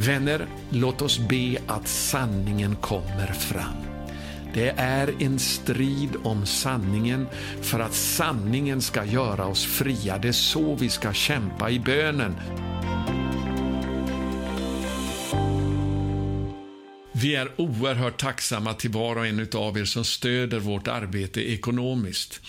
Vänner, låt oss be att sanningen kommer fram. Det är en strid om sanningen för att sanningen ska göra oss fria. Det är så vi ska kämpa i bönen. Vi är oerhört tacksamma till var och en av er som stöder vårt arbete ekonomiskt.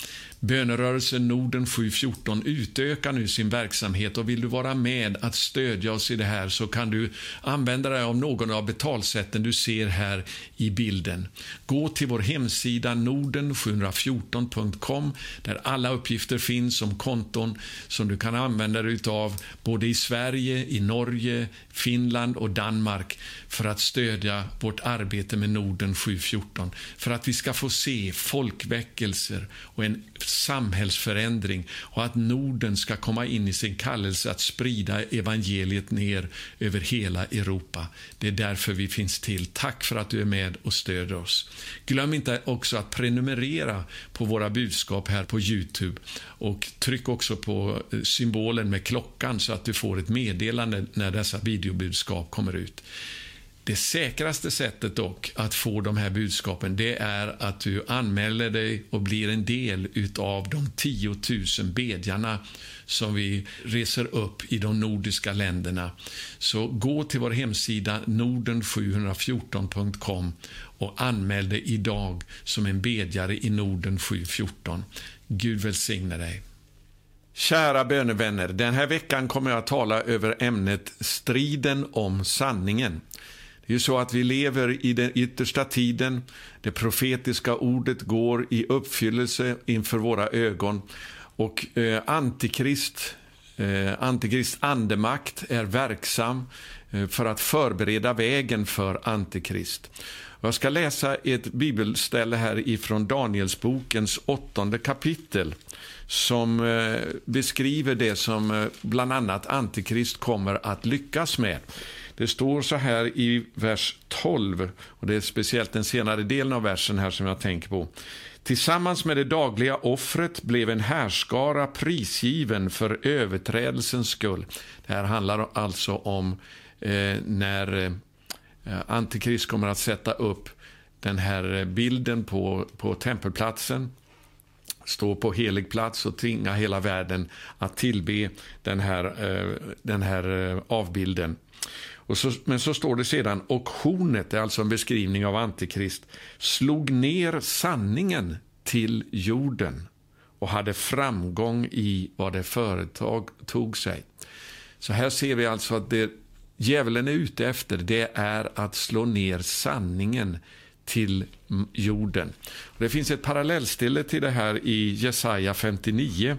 Bönerörelsen Norden 714 utökar nu sin verksamhet och vill du vara med att stödja oss i det här så kan du använda dig av någon av betalsätten du ser här i bilden. Gå till vår hemsida norden714.com där alla uppgifter finns om konton som du kan använda dig av både i Sverige, i Norge, Finland och Danmark för att stödja vårt arbete med Norden 714. För att vi ska få se folkväckelser och en samhällsförändring och att Norden ska komma in i sin kallelse att sprida evangeliet ner över hela Europa. Det är därför vi finns till. Tack för att du är med och stöder oss. Glöm inte också att prenumerera på våra budskap här på Youtube och tryck också på eh, symbolen med klockan så att du får ett meddelande när dessa videobudskap kommer ut. Det säkraste sättet dock att få de här budskapen det är att du anmäler dig och blir en del av de 10 000 bedjarna som vi reser upp i de nordiska länderna. Så gå till vår hemsida norden714.com och anmäl dig idag som en bedjare i Norden 714. Gud välsigne dig. Kära bönevänner, den här veckan kommer jag att tala över ämnet striden om sanningen. Det är så att vi lever i den yttersta tiden. Det profetiska ordet går i uppfyllelse inför våra ögon. Och eh, Antikrist, eh, Antikrist andemakt är verksam eh, för att förbereda vägen för Antikrist. Jag ska läsa ett bibelställe här ifrån Danielsbokens åttonde kapitel som eh, beskriver det som eh, bland annat Antikrist kommer att lyckas med. Det står så här i vers 12, och det är speciellt den senare delen av versen här som jag tänker på. Tillsammans med det dagliga offret blev en härskara prisgiven för överträdelsens skull. Det här handlar alltså om eh, när eh, Antikrist kommer att sätta upp den här eh, bilden på, på tempelplatsen stå på helig plats och tvinga hela världen att tillbe den här, eh, den här eh, avbilden. Och så, men så står det sedan, och hornet, det är alltså en beskrivning av Antikrist, slog ner sanningen till jorden och hade framgång i vad det företag tog sig. Så här ser vi alltså att det djävulen är ute efter, det är att slå ner sanningen till jorden. Det finns ett parallellställe till det här i Jesaja 59.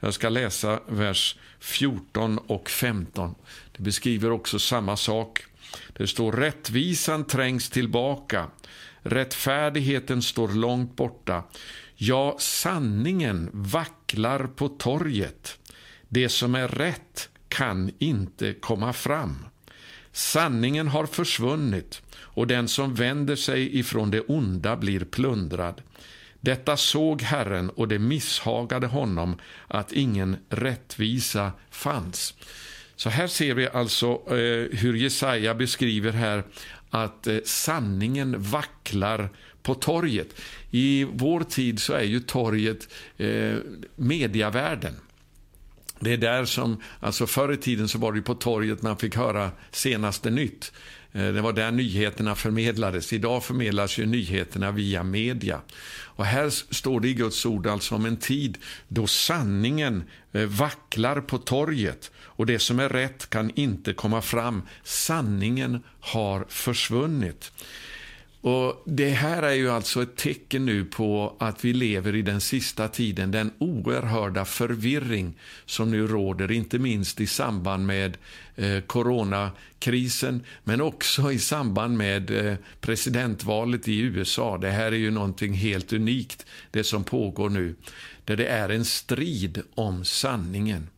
Jag ska läsa vers 14 och 15. Det beskriver också samma sak. Det står rättvisan trängs tillbaka, rättfärdigheten står långt borta. Ja, sanningen vacklar på torget. Det som är rätt kan inte komma fram. Sanningen har försvunnit och den som vänder sig ifrån det onda blir plundrad. Detta såg Herren och det misshagade honom att ingen rättvisa fanns. Så här ser vi alltså eh, hur Jesaja beskriver här att eh, sanningen vacklar på torget. I vår tid så är ju torget eh, mediavärlden. Det är där som, alltså förr i tiden så var det på torget man fick höra senaste nytt. Eh, det var där nyheterna förmedlades. Idag förmedlas ju nyheterna via media. Och här står det i Guds ord alltså om en tid då sanningen eh, vacklar på torget och det som är rätt kan inte komma fram. Sanningen har försvunnit. Och Det här är ju alltså ett tecken nu på att vi lever i den sista tiden, den oerhörda förvirring som nu råder, inte minst i samband med eh, coronakrisen, men också i samband med eh, presidentvalet i USA. Det här är ju någonting helt unikt, det som pågår nu, där det är en strid om sanningen.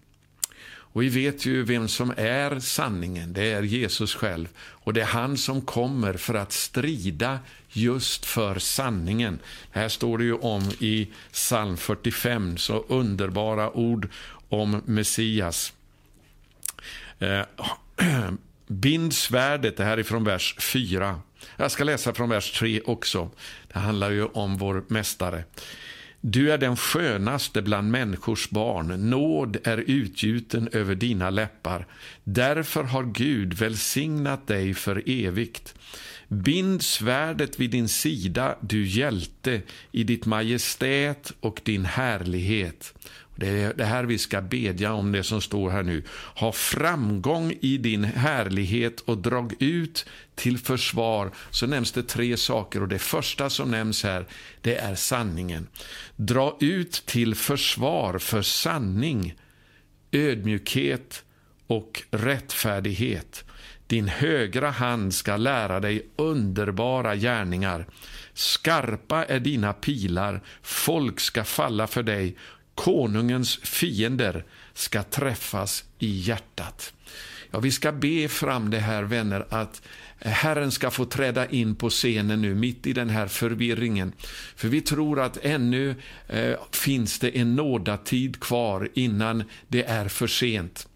Och vi vet ju vem som är sanningen, det är Jesus själv. Och det är han som kommer för att strida just för sanningen. Det här står det ju om i psalm 45, så underbara ord om Messias. Eh, Bind svärdet, det här är från vers 4. Jag ska läsa från vers 3 också. Det handlar ju om vår mästare. Du är den skönaste bland människors barn, nåd är utgjuten över dina läppar. Därför har Gud välsignat dig för evigt. Bind svärdet vid din sida, du hjälte, i ditt majestät och din härlighet. Det är det här vi ska bedja om, det som står här nu. Ha framgång i din härlighet och drag ut till försvar. Så nämns det tre saker och det första som nämns här, det är sanningen. Dra ut till försvar för sanning, ödmjukhet och rättfärdighet. Din högra hand ska lära dig underbara gärningar. Skarpa är dina pilar, folk ska falla för dig Konungens fiender ska träffas i hjärtat. Ja, vi ska be fram det här, vänner, att Herren ska få träda in på scenen nu, mitt i den här förvirringen. För vi tror att ännu eh, finns det en nådatid kvar innan det är för sent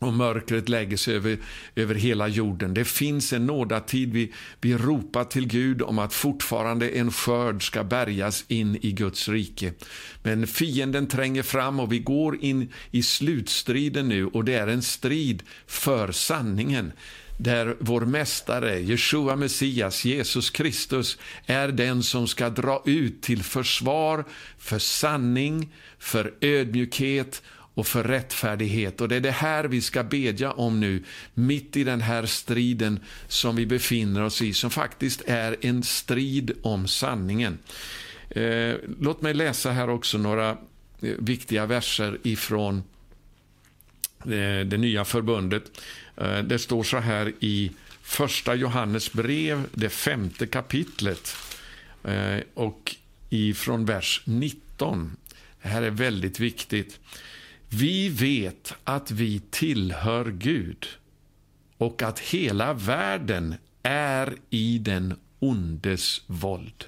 och mörkret lägger sig över, över hela jorden. Det finns en nådatid. Vi, vi ropar till Gud om att fortfarande en skörd ska bärgas in i Guds rike. Men fienden tränger fram och vi går in i slutstriden nu och det är en strid för sanningen där vår mästare, Jeshua Messias, Jesus Kristus, är den som ska dra ut till försvar för sanning, för ödmjukhet och för rättfärdighet. Och Det är det här vi ska bedja om nu, mitt i den här striden som vi befinner oss i, som faktiskt är en strid om sanningen. Eh, låt mig läsa här också några eh, viktiga verser ifrån eh, det nya förbundet. Eh, det står så här i första Johannes brev, det femte kapitlet eh, och ifrån vers 19. Det här är väldigt viktigt. Vi vet att vi tillhör Gud och att hela världen är i den ondes våld.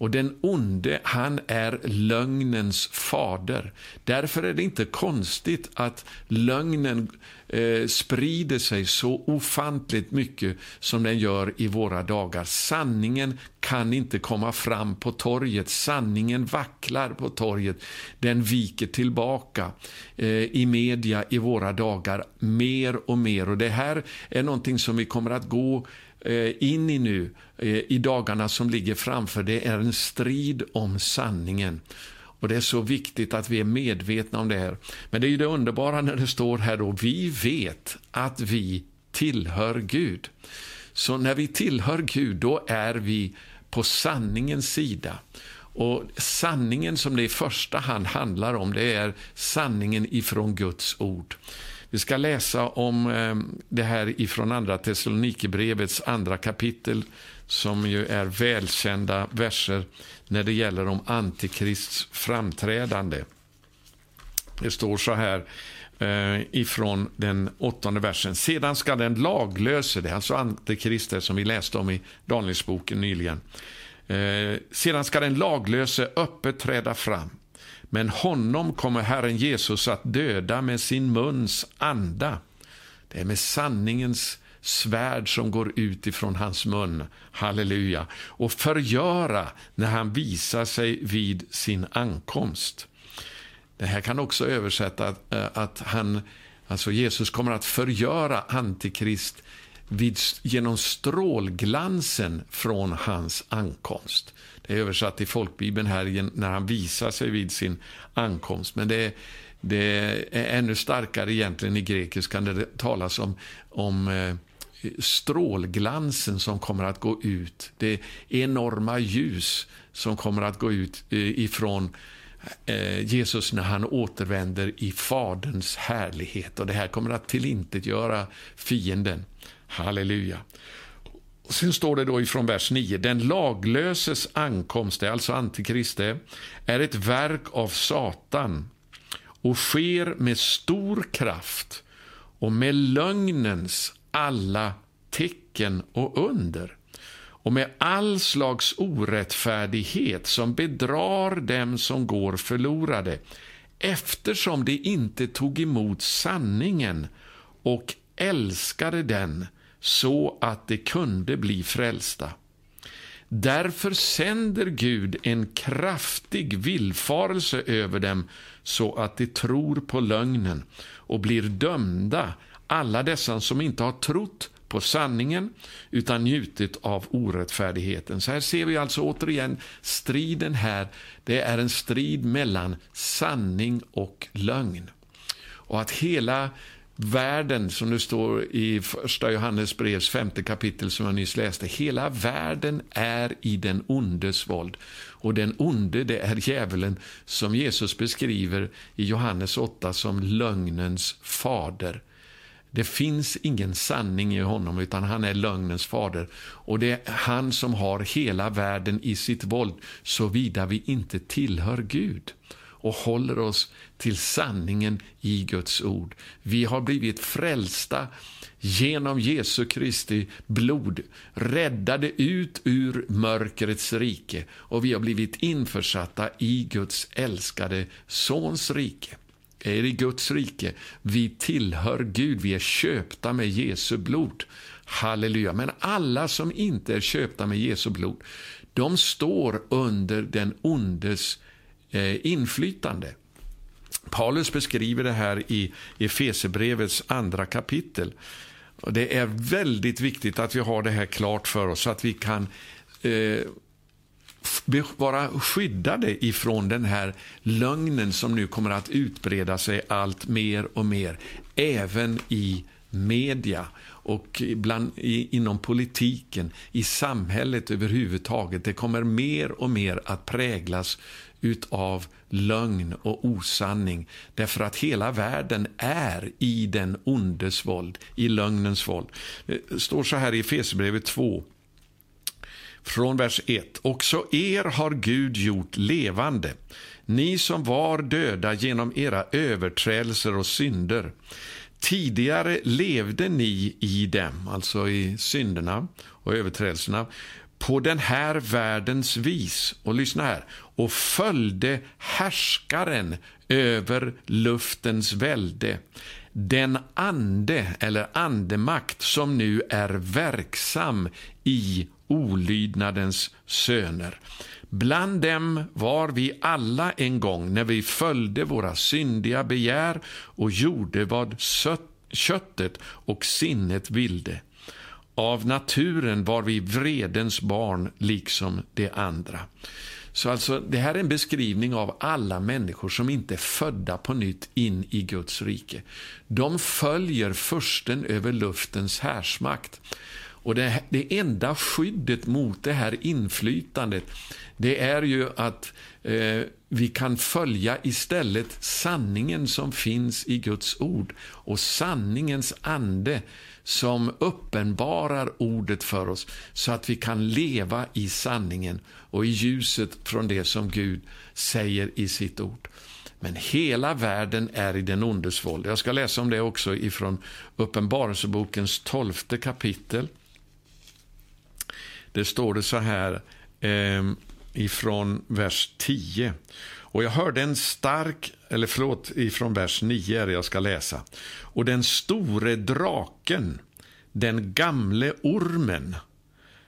Och den onde, han är lögnens fader. Därför är det inte konstigt att lögnen eh, sprider sig så ofantligt mycket som den gör i våra dagar. Sanningen kan inte komma fram på torget. Sanningen vacklar på torget. Den viker tillbaka eh, i media i våra dagar mer och mer. Och Det här är någonting som vi kommer att gå eh, in i nu, eh, i dagarna som ligger framför, det är en strid om sanningen. Och Det är så viktigt att vi är medvetna om det här. Men det är ju det underbara när det står här då, vi vet att vi tillhör Gud. Så när vi tillhör Gud, då är vi på sanningens sida. Och Sanningen som det i första hand handlar om, det är sanningen ifrån Guds ord. Vi ska läsa om eh, det här ifrån Andra Thessalonikerbrevets andra kapitel som ju är välkända verser när det gäller om Antikrists framträdande. Det står så här eh, ifrån den åttonde versen. Sedan ska den laglöse, det är alltså Antikrist som vi läste om i Danielsboken nyligen. Eh, sedan ska den laglöse öppet träda fram men honom kommer Herren Jesus att döda med sin muns anda. Det är med sanningens svärd som går ut ifrån hans mun, halleluja, och förgöra när han visar sig vid sin ankomst. Det här kan också översätta att, att han, alltså Jesus kommer att förgöra Antikrist vid, genom strålglansen från hans ankomst. Det är översatt i folkbibeln här när han visar sig vid sin ankomst. Men det är, det är ännu starkare egentligen i grekiskan där det talas om, om eh, strålglansen som kommer att gå ut. Det enorma ljus som kommer att gå ut eh, ifrån eh, Jesus när han återvänder i Faderns härlighet. Och Det här kommer att tillintetgöra fienden. Halleluja. Sen står det då ifrån vers 9. Den laglöses ankomst, alltså Antikrist, är ett verk av Satan och sker med stor kraft och med lögnens alla tecken och under och med all slags orättfärdighet som bedrar dem som går förlorade eftersom de inte tog emot sanningen och älskade den så att de kunde bli frälsta. Därför sänder Gud en kraftig villfarelse över dem så att de tror på lögnen och blir dömda, alla dessa som inte har trott på sanningen utan njutit av orättfärdigheten. Så här ser vi alltså återigen striden här. Det är en strid mellan sanning och lögn. Och att hela världen, som det står i första Johannes brevs femte kapitel som jag nyss läste, hela världen är i den ondes våld. Och den onde, det är djävulen som Jesus beskriver i Johannes 8 som lögnens fader. Det finns ingen sanning i honom, utan han är lögnens fader. Och det är han som har hela världen i sitt våld, såvida vi inte tillhör Gud och håller oss till sanningen i Guds ord. Vi har blivit frälsta genom Jesu Kristi blod, räddade ut ur mörkrets rike och vi har blivit införsatta i Guds älskade Sons rike är i Guds rike. Vi tillhör Gud, vi är köpta med Jesu blod. Halleluja. Men alla som inte är köpta med Jesu blod, de står under den ondes eh, inflytande. Paulus beskriver det här i Efesebrevets andra kapitel. Och det är väldigt viktigt att vi har det här klart för oss så att vi kan eh, vara skyddade ifrån den här lögnen som nu kommer att utbreda sig allt mer och mer, även i media och bland, i, inom politiken, i samhället överhuvudtaget. Det kommer mer och mer att präglas utav lögn och osanning därför att hela världen är i den ondes våld, i lögnens våld. Det står så här i Efesierbrevet 2 från vers 1. Också er har Gud gjort levande, ni som var döda genom era överträdelser och synder. Tidigare levde ni i dem, alltså i synderna och överträdelserna, på den här världens vis, och lyssna här, och följde härskaren över luftens välde, den ande eller andemakt som nu är verksam i olydnadens söner. Bland dem var vi alla en gång när vi följde våra syndiga begär och gjorde vad köttet och sinnet vilde. Av naturen var vi vredens barn liksom de andra. Så alltså, det här är en beskrivning av alla människor som inte är födda på nytt in i Guds rike. De följer försten över luftens härsmakt. Och det, det enda skyddet mot det här inflytandet, det är ju att eh, vi kan följa istället sanningen som finns i Guds ord och sanningens ande som uppenbarar ordet för oss så att vi kan leva i sanningen och i ljuset från det som Gud säger i sitt ord. Men hela världen är i den ondes våld. Jag ska läsa om det också ifrån Uppenbarelsebokens tolfte kapitel. Det står det så här eh, ifrån vers 10. Och jag hörde en stark, eller förlåt, ifrån vers 9 är det jag ska läsa. Och den store draken, den gamle ormen,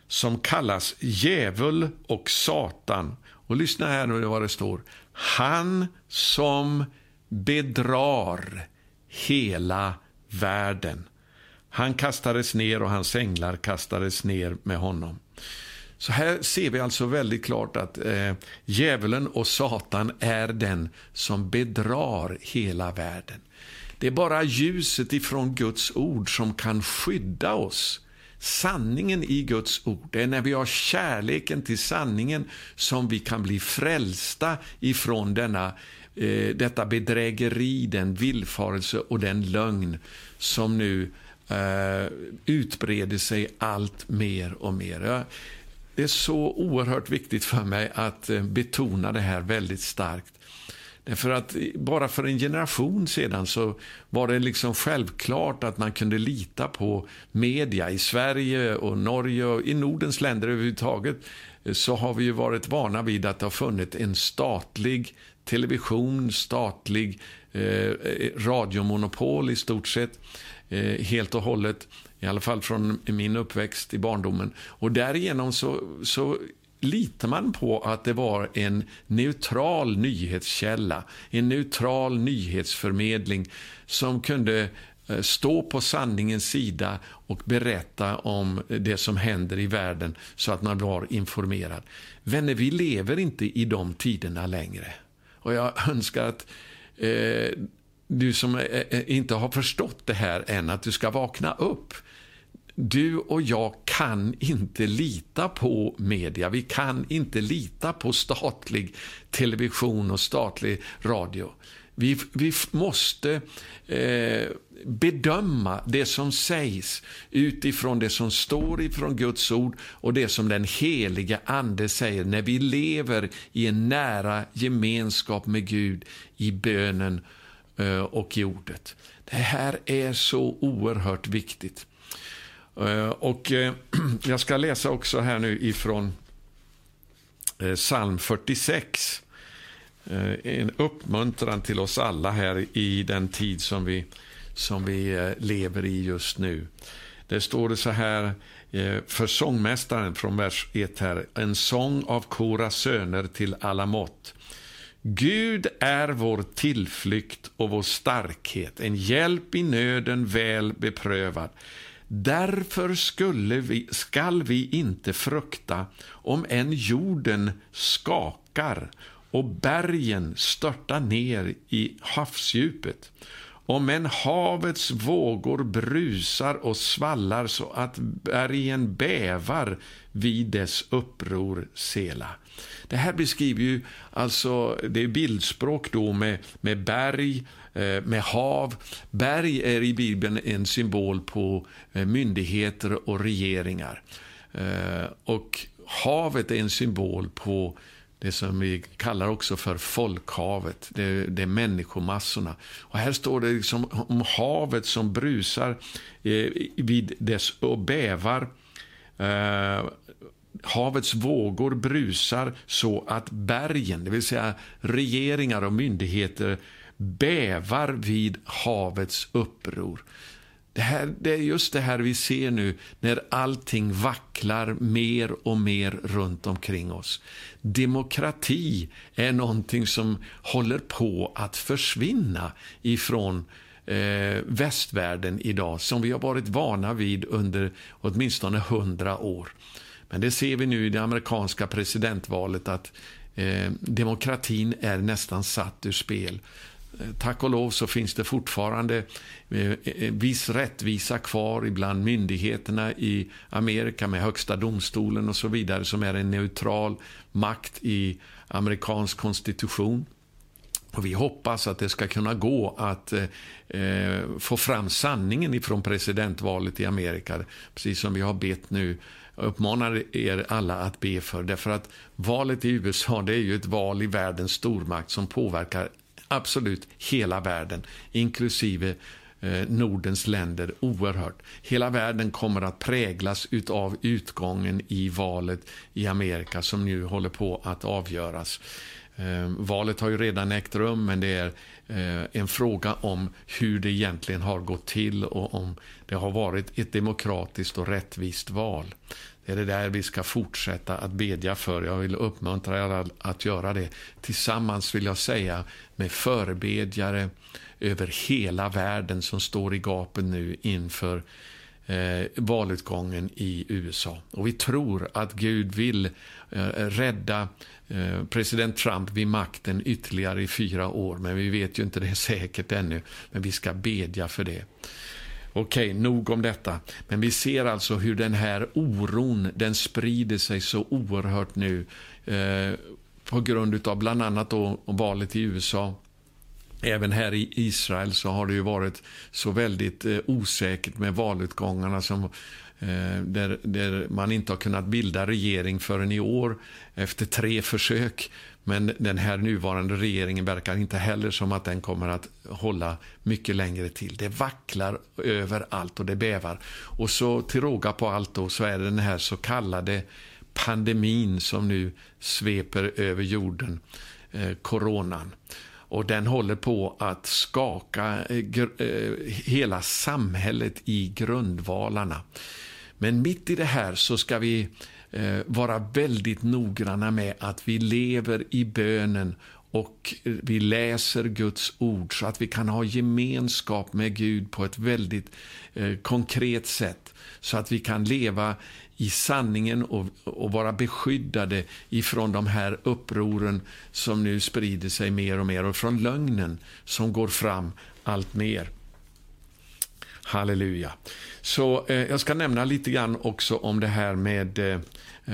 som kallas djävul och Satan. Och lyssna här nu vad det står. Han som bedrar hela världen. Han kastades ner och hans änglar kastades ner med honom. Så här ser vi alltså väldigt klart att eh, djävulen och Satan är den som bedrar hela världen. Det är bara ljuset ifrån Guds ord som kan skydda oss. Sanningen i Guds ord, det är när vi har kärleken till sanningen som vi kan bli frälsta ifrån denna, eh, detta bedrägeri, den villfarelse och den lögn som nu eh, utbreder sig allt mer och mer. Jag, det är så oerhört viktigt för mig att eh, betona det här väldigt starkt. Därför att bara för en generation sedan så var det liksom självklart att man kunde lita på media. I Sverige och Norge och i Nordens länder överhuvudtaget eh, så har vi ju varit vana vid att det har funnits en statlig television, statlig eh, eh, radiomonopol i stort sett. eh, helt och hållet, i alla fall från min uppväxt i barndomen. Och därigenom så, så litar man på att det var en neutral nyhetskälla, en neutral nyhetsförmedling som kunde eh, stå på sanningens sida och berätta om det som händer i världen så att man var informerad. Vänner, vi lever inte i de tiderna längre. Och jag önskar att eh, du som inte har förstått det här än, att du ska vakna upp. Du och jag kan inte lita på media. Vi kan inte lita på statlig television och statlig radio. Vi, vi måste eh, bedöma det som sägs utifrån det som står ifrån Guds ord och det som den heliga Ande säger när vi lever i en nära gemenskap med Gud i bönen Eh, och i ordet. Det här är så oerhört viktigt. Eh, och eh, jag ska läsa också här nu ifrån psalm 46. En uppmuntran till oss alla här i den tid som vi, som vi lever i just nu. Det står det så här för sångmästaren från vers 1 här. En sång av Koras söner till alla mått. Gud är vår tillflykt och vår starkhet, en hjälp i nöden väl beprövad. Därför skulle vi, skall vi inte frukta om än jorden skakar och bergen störtar ner i havsdjupet. Om än havets vågor brusar och svallar så att bergen bävar vid dess uppror sela. Det här beskriver ju alltså, det är bildspråk då med, med berg, eh, med hav. Berg är i Bibeln en symbol på eh, myndigheter och regeringar. Eh, och havet är en symbol på det som vi kallar också för folkhavet, det, det är människomassorna. Och här står det liksom om havet som brusar vid dess och bävar havets vågor brusar så att bergen, det vill säga regeringar och myndigheter, bävar vid havets uppror. Det, här, det är just det här vi ser nu när allting vacklar mer och mer runt omkring oss. Demokrati är någonting som håller på att försvinna ifrån eh, västvärlden idag, som vi har varit vana vid under åtminstone hundra år. Men det ser vi nu i det amerikanska presidentvalet att eh, demokratin är nästan satt ur spel. Eh, tack och lov så finns det fortfarande eh, eh, viss rättvisa kvar ibland myndigheterna i Amerika med högsta domstolen och så vidare som är en neutral makt i amerikansk konstitution. Och Vi hoppas att det ska kunna gå att eh, få fram sanningen ifrån presidentvalet i Amerika, precis som vi har bett nu jag uppmanar er alla att be för. Därför att valet i USA det är ju ett val i världens stormakt som påverkar absolut hela världen, inklusive eh, Nordens länder oerhört. Hela världen kommer att präglas av utgången i valet i Amerika som nu håller på att avgöras. Eh, valet har ju redan ägt rum, men det är eh, en fråga om hur det egentligen har gått till och om det har varit ett demokratiskt och rättvist val. Det är det där vi ska fortsätta att bedja för. Jag vill uppmuntra er att göra det. Tillsammans vill jag säga med förebedjare över hela världen som står i gapen nu inför eh, valutgången i USA. Och vi tror att Gud vill eh, rädda eh, Eh, president Trump vid makten ytterligare i fyra år. Men vi vet ju inte det säkert ännu. Men vi ska bedja för det. Okej, nog om detta. Men vi ser alltså hur den här oron, den sprider sig så oerhört nu eh, på grund av bland annat då valet i USA. Även här i Israel så har det ju varit så väldigt eh, osäkert med valutgångarna som Eh, där, där, man inte har kunnat bilda regering förrän i år efter tre försök. Men den här nuvarande regeringen verkar inte heller som att den kommer att hålla mycket längre till. Det vacklar överallt och det bävar. Och så till råga på allt då, så är det den här så kallade pandemin som nu sveper över jorden, eh, coronan. och den håller på att skaka eh, eh, hela samhället i grundvalarna. Men mitt i det här så ska vi eh, vara väldigt noggranna med att vi lever i bönen och eh, vi läser Guds ord så att vi kan ha gemenskap med Gud på ett väldigt eh, konkret sätt. Så att vi kan leva i sanningen och, och, vara beskyddade ifrån de här upproren som nu sprider sig mer och mer och från lögnen som går fram allt mer. Halleluja. Så eh, jag ska nämna lite grann också om det här med eh,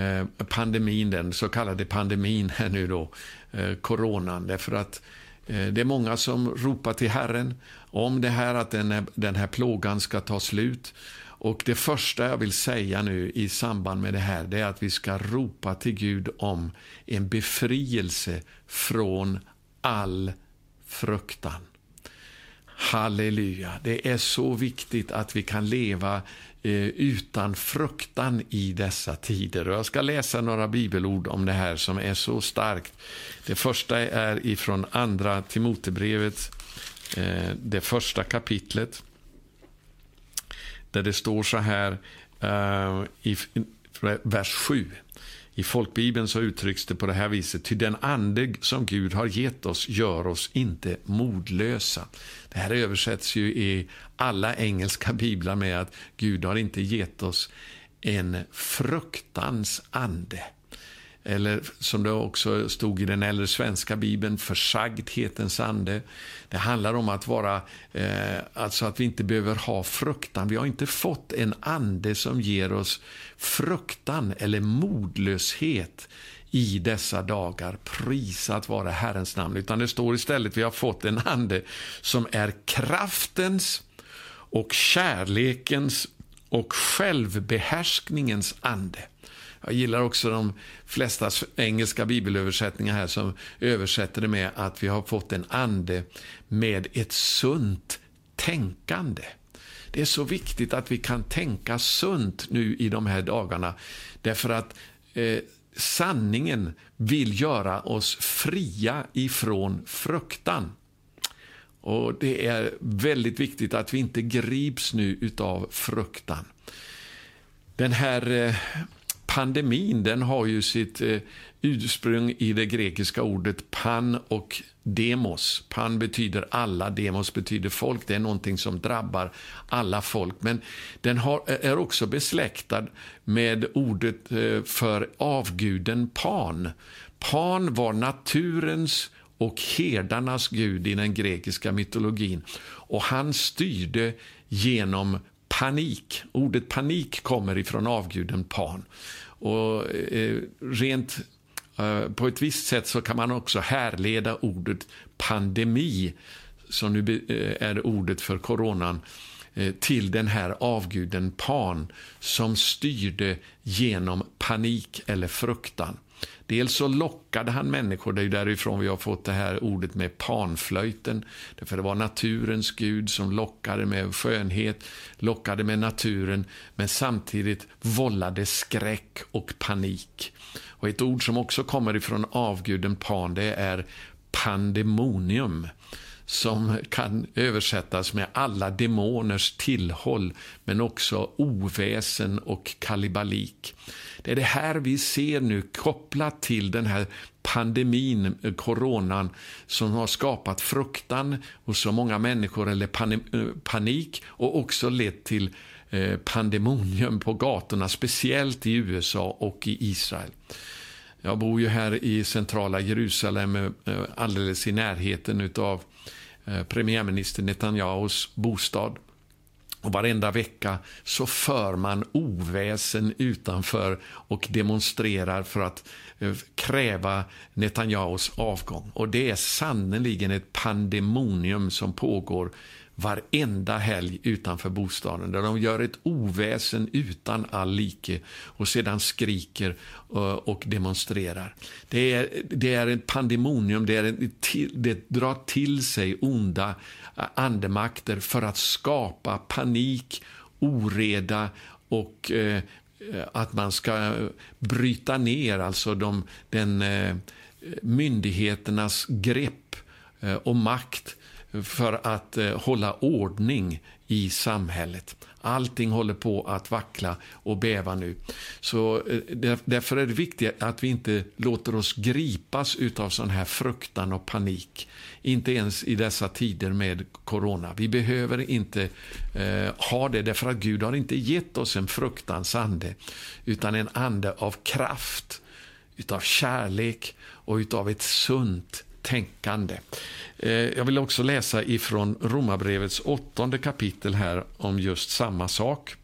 eh pandemin, den så kallade pandemin här nu då eh, coronan. Därför att eh, det är många som ropar till Herren om det här att den, den här plågan ska ta slut. Och Det första jag vill säga nu i samband med det här det är att vi ska ropa till Gud om en befrielse från all fruktan. Halleluja. Det är så viktigt att vi kan leva eh, utan fruktan i dessa tider. Och jag ska läsa några bibelord om det här som är så starkt. Det första är ifrån Andra Timotebrevet, eh, det första kapitlet, där det står så här eh, i vers 7. I folkbibeln så uttrycks det på det här viset. Ty den ande som Gud har gett oss gör oss inte modlösa. Det här översätts ju i alla engelska biblar med att Gud har inte gett oss en fruktans ande. Eller som det också stod i den äldre svenska bibeln, försagdhetens ande. Det handlar om att vara, eh, alltså att vi inte behöver ha fruktan. Vi har inte fått en ande som ger oss fruktan eller modlöshet i dessa dagar. Prisat vare Herrens namn. Utan det står istället vi har fått en ande som är kraftens och kärlekens och självbehärskningens ande. Jag gillar också de flesta engelska bibelöversättningar här som översätter det med att vi har fått en ande med ett sunt tänkande. Det är så viktigt att vi kan tänka sunt nu i de här dagarna. Därför att eh, sanningen vill göra oss fria ifrån fruktan. Och Det är väldigt viktigt att vi inte grips nu av fruktan. Den här eh, pandemin den har ju sitt eh, ursprung i det grekiska ordet pan och demos. Pan betyder alla, demos betyder folk. Det är någonting som drabbar alla folk. Men den har, eh, är också besläktad med ordet eh, för avguden Pan. Pan var naturens och herdarnas gud i den grekiska mytologin. Och han styrde genom panik. Ordet panik kommer ifrån avguden Pan. Och eh, rent eh, på ett visst sätt så kan man också härleda ordet pandemi, som nu eh, är ordet för coronan, eh, till den här avguden Pan som styrde genom panik eller fruktan. Dels så lockade han människor, det är därifrån vi har fått det här ordet med panflöjten. Därför det var naturens gud som lockade med skönhet, lockade med naturen, men samtidigt vållade skräck och panik. Och ett ord som också kommer ifrån avguden Pan, det är pandemonium som kan översättas med alla demoners tillhåll, men också oväsen och kalibalik. Det är det här vi ser nu kopplat till den här pandemin, eh, coronan, som har skapat fruktan hos så många människor, eller eh, panik, och också lett till eh, pandemonium på gatorna, speciellt i USA och i Israel. Jag bor ju här i centrala Jerusalem, alldeles i närheten av premiärminister Netanyahus bostad. Och varenda vecka så för man oväsen utanför och demonstrerar för att eh, kräva Netanyahus avgång. Och det är sannerligen ett pandemonium som pågår varenda helg utanför bostaden där de gör ett oväsen utan all like och sedan skriker eh, och demonstrerar. Det är, det är ett pandemonium, det, är en, det drar till sig onda andemakter för att skapa panik, oreda och eh, att man ska bryta ner alltså de, den, eh, myndigheternas grepp eh, och makt för att eh, hålla ordning i samhället. Allting håller på att vackla och bäva nu. Så eh, därför är det viktigt att vi inte låter oss gripas av sån här fruktan och panik. Inte ens i dessa tider med corona. Vi behöver inte eh, ha det därför att Gud har inte gett oss en fruktans ande utan en ande av kraft, utav kärlek och utav ett sunt tänkande. Eh, jag vill också läsa ifrån Romarbrevets åttonde kapitel här om just samma sak.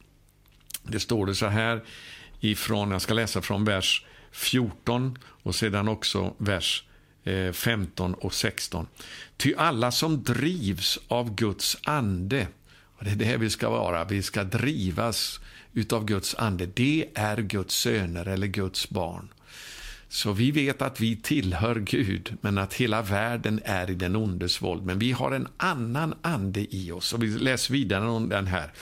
Det står det så här ifrån, jag ska läsa från vers 14 och sedan också vers eh, 15 och 16. Ty alla som drivs av Guds ande, och det är det vi ska vara, vi ska drivas utav Guds ande, det är Guds söner eller Guds barn. Så vi vet att vi tillhör Gud, men att hela världen är i den ondes våld. Men vi har en annan ande i oss. Och vi läser vidare om den här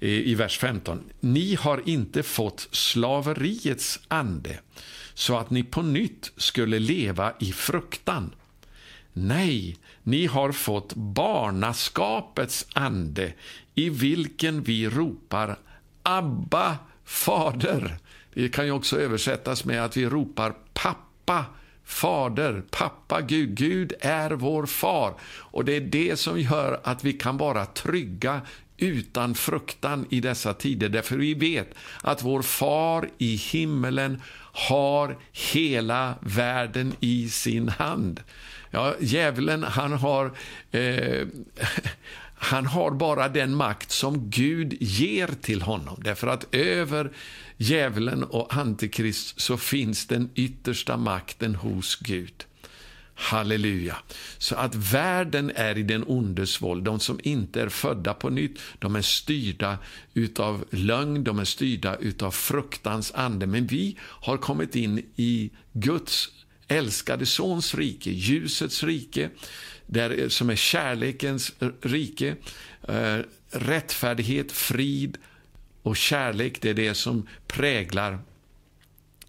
i vers 15. Ni har inte fått slaveriets ande, så att ni på nytt skulle leva i fruktan. Nej, ni har fått barnaskapets ande, i vilken vi ropar Abba, Fader. Det kan ju också översättas med att vi ropar pappa, fader, pappa Gud. Gud är vår far. Och det är det som gör att vi kan vara trygga utan fruktan i dessa tider, därför vi vet att vår far i himmelen har hela världen i sin hand. Ja, djävulen, han har, eh, han har bara den makt som Gud ger till honom, därför att över djävulen och Antikrist så finns den yttersta makten hos Gud. Halleluja. Så att världen är i den ondes våld. De som inte är födda på nytt, de är styrda utav lögn, de är styrda utav fruktans ande. Men vi har kommit in i Guds älskade Sons rike, ljusets rike, där, eh, som är kärlekens rike, eh, rättfärdighet, frid och kärlek, det är det som präglar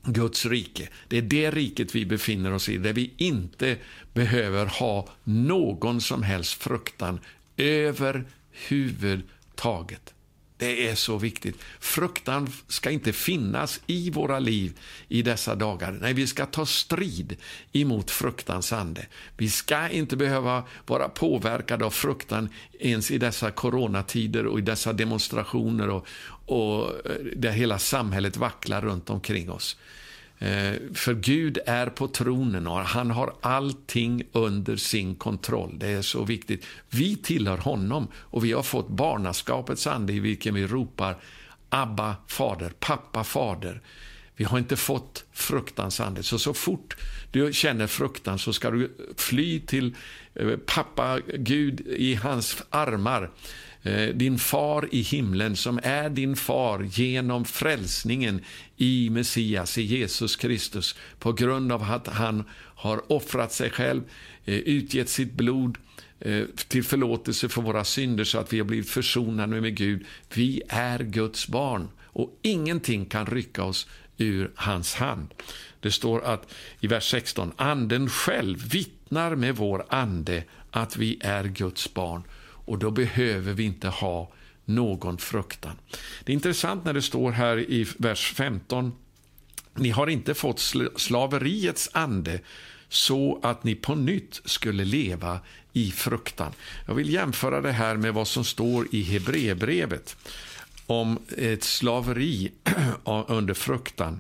Guds rike. Det är det riket vi befinner oss i, där vi inte behöver ha någon som helst fruktan överhuvudtaget. Det är så viktigt. Fruktan ska inte finnas i våra liv i dessa dagar. Nej, vi ska ta strid emot fruktans ande. Vi ska inte behöva vara påverkade av fruktan ens i dessa coronatider och i dessa demonstrationer och, och eh, där hela samhället vacklar runt omkring oss. Eh, för Gud är på tronen och han har allting under sin kontroll. Det är så viktigt. Vi tillhör honom och vi har fått barnaskapets ande i vilken vi ropar Abba, fader, pappa, fader. Vi har inte fått fruktans ande. Så så fort du känner fruktan så ska du fly till eh, pappa Gud i hans armar Eh, din far i himlen som är din far genom frälsningen i Messias, i Jesus Kristus, på grund av att han har offrat sig själv, eh, utgett sitt blod eh, till förlåtelse för våra synder så att vi har blivit försonade med Gud. Vi är Guds barn och ingenting kan rycka oss ur hans hand. Det står att i vers 16, anden själv vittnar med vår ande att vi är Guds barn och då behöver vi inte ha någon fruktan. Det är intressant när det står här i vers 15. Ni har inte fått slaveriets ande så att ni på nytt skulle leva i fruktan. Jag vill jämföra det här med vad som står i Hebreerbrevet om ett slaveri under fruktan.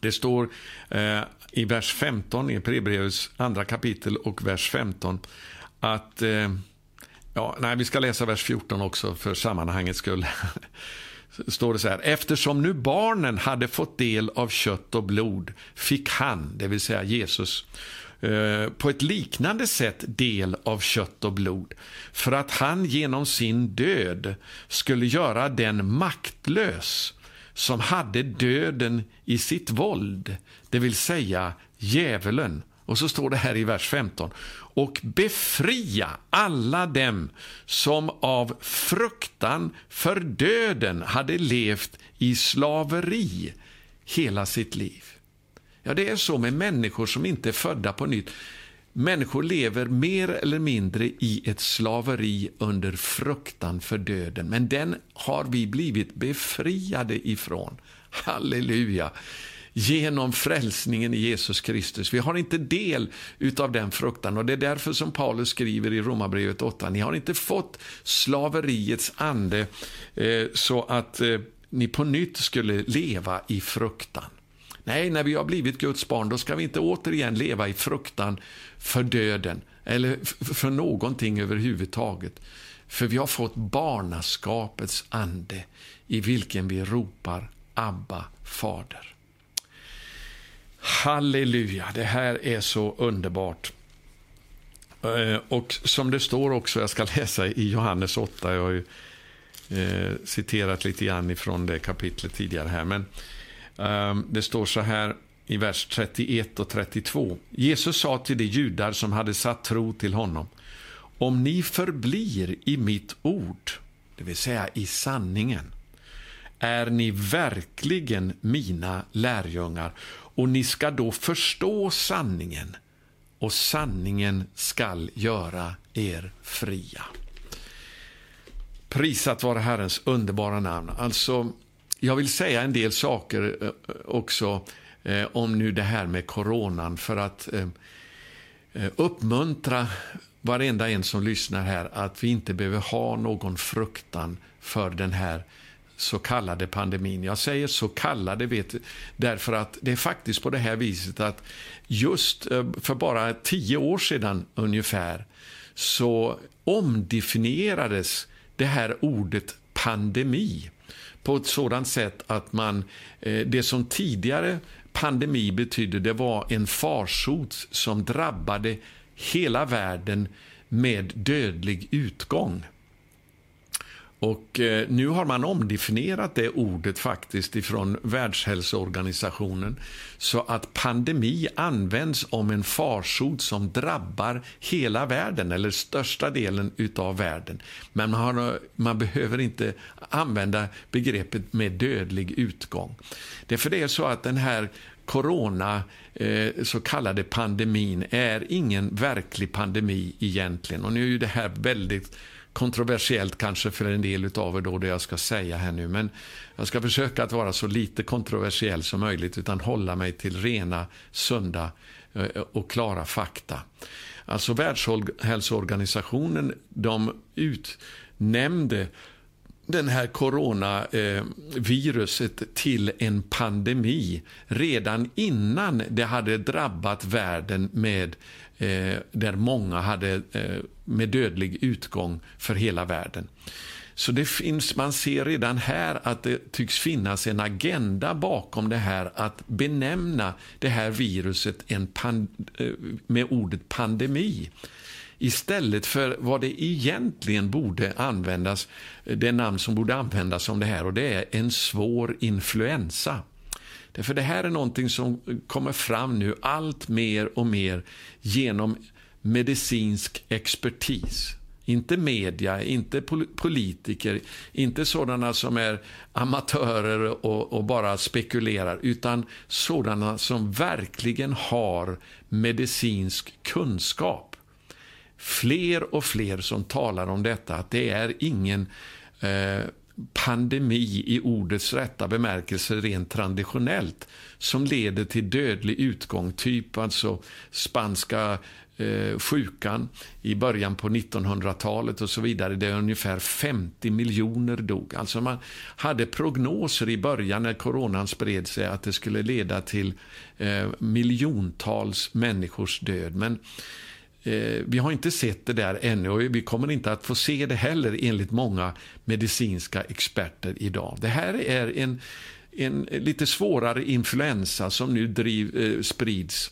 Det står eh, i vers 15 i Hebreerbrevets andra kapitel och vers 15 att eh, Ja, nej, vi ska läsa vers 14 också för sammanhangets skull. står det så här. Eftersom nu barnen hade fått del av kött och blod fick han, det vill säga Jesus, eh, på ett liknande sätt del av kött och blod för att han genom sin död skulle göra den maktlös som hade döden i sitt våld, det vill säga djävulen. Och så står det här i vers 15 och befria alla dem som av fruktan för döden hade levt i slaveri hela sitt liv. Ja, det är så med människor som inte är födda på nytt. Människor lever mer eller mindre i ett slaveri under fruktan för döden, men den har vi blivit befriade ifrån. Halleluja! Genom frälsningen i Jesus Kristus. Vi har inte del av den fruktan och det är därför som Paulus skriver i Romarbrevet 8, ni har inte fått slaveriets ande eh, så att eh, ni på nytt skulle leva i fruktan. Nej, när vi har blivit Guds barn, då ska vi inte återigen leva i fruktan för döden eller för någonting överhuvudtaget. För vi har fått barnaskapets ande i vilken vi ropar Abba, Fader. Halleluja, det här är så underbart. Eh, och som det står också, jag ska läsa i Johannes 8, jag har ju eh, citerat lite grann ifrån det kapitlet tidigare här, men ehm, det står så här i vers 31 och 32. Jesus sa till de judar som hade satt tro till honom. Om ni förblir i mitt ord, det vill säga i sanningen, är ni verkligen mina lärjungar och ni ska då förstå sanningen och sanningen skall göra er fria. Prisat vare Herrens underbara namn. Alltså, jag vill säga en del saker eh, också eh, om nu det här med coronan för att eh, eh, uppmuntra varenda en som lyssnar här att vi inte behöver ha någon fruktan för den här så kallade pandemin. Jag säger så kallade vet, därför att det är faktiskt på det här viset att just eh, för bara tio år sedan ungefär så omdefinierades det här ordet pandemi på ett sådant sätt att man, eh, det som tidigare pandemi betydde, det var en farsot som drabbade hela världen med dödlig utgång. Och eh, nu har man omdefinierat det ordet faktiskt ifrån Världshälsoorganisationen så att pandemi används om en farsot som drabbar hela världen eller största delen av världen. Men man, har, man behöver inte använda begreppet med dödlig utgång. Därför det är så att den här corona, eh, så kallade pandemin, är ingen verklig pandemi egentligen. Och nu är ju det här väldigt kontroversiellt kanske för en del av er då det jag ska säga här nu. Men jag ska försöka att vara så lite kontroversiell som möjligt utan hålla mig till rena, sunda eh, och klara fakta. Alltså Världshälsoorganisationen de utnämnde den här coronaviruset eh, till en pandemi redan innan det hade drabbat världen med eh, där många hade eh, med dödlig utgång för hela världen. Så det finns, man ser redan här att det tycks finnas en agenda bakom det här att benämna det här viruset en pand, eh, med ordet pandemi istället för vad det egentligen borde användas, eh, det namn som borde användas om det här och det är en svår influensa. Därför det här är någonting som kommer fram nu allt mer och mer genom medicinsk expertis. Inte media, inte politiker, inte sådana som är amatörer och, och, bara spekulerar, utan sådana som verkligen har medicinsk kunskap. Fler och fler som talar om detta, att det är ingen eh, pandemi i ordets rätta bemärkelse rent traditionellt som leder till dödlig utgång, typ alltså spanska eh, sjukan i början på 1900-talet och så vidare, där ungefär 50 miljoner dog. Alltså man hade prognoser i början när coronan spred sig att det skulle leda till eh, miljontals människors död. Men Eh, Eh, vi har inte sett det där ännu och vi kommer inte att få se det heller enligt många medicinska experter idag. Det här är en, en lite svårare influensa som nu driv, eh, sprids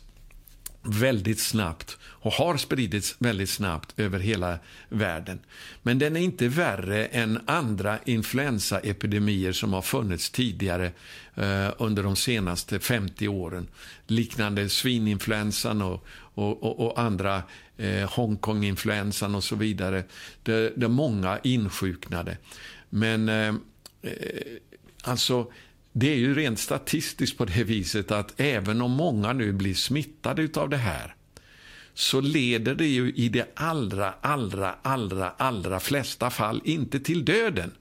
väldigt snabbt och har spridits väldigt snabbt över hela världen. Men den är inte värre än andra influensaepidemier som har funnits tidigare eh, under de senaste 50 åren. Liknande svininfluensan och, och, och, och andra eh, Hongkong-influensan och så vidare. Där, där många insjuknade. Men eh, eh, alltså det är ju rent statistiskt på det viset att även om många nu blir smittade av det här så leder det ju i de allra, allra, allra, allra flesta fall inte till döden.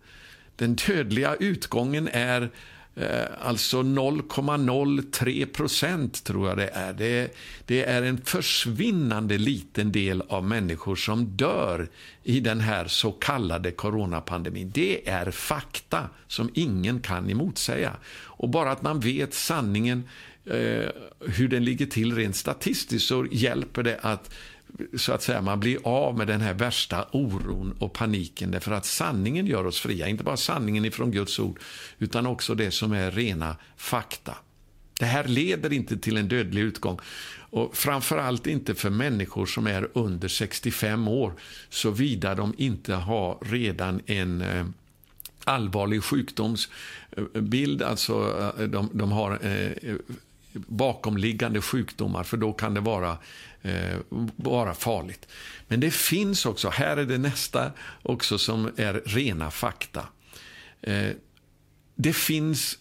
Den dödliga utgången är Eh, alltså 0,03 procent, tror jag det är. Det, det, är en försvinnande liten del av människor som dör i den här så kallade coronapandemin. Det är fakta som ingen kan emotsäga. Och bara att man vet sanningen eh, hur den ligger till rent statistiskt så hjälper det att så att säga, man blir av med den här värsta oron och paniken därför att sanningen gör oss fria. Inte bara sanningen ifrån Guds ord utan också det som är rena fakta. Det här leder inte till en dödlig utgång. Och framförallt inte för människor som är under 65 år såvida de inte har redan en eh, allvarlig sjukdomsbild, eh, alltså eh, de, de har eh, bakomliggande sjukdomar, för då kan det vara, eh, vara farligt. Men det finns också, här är det nästa också som är rena fakta. Eh, det finns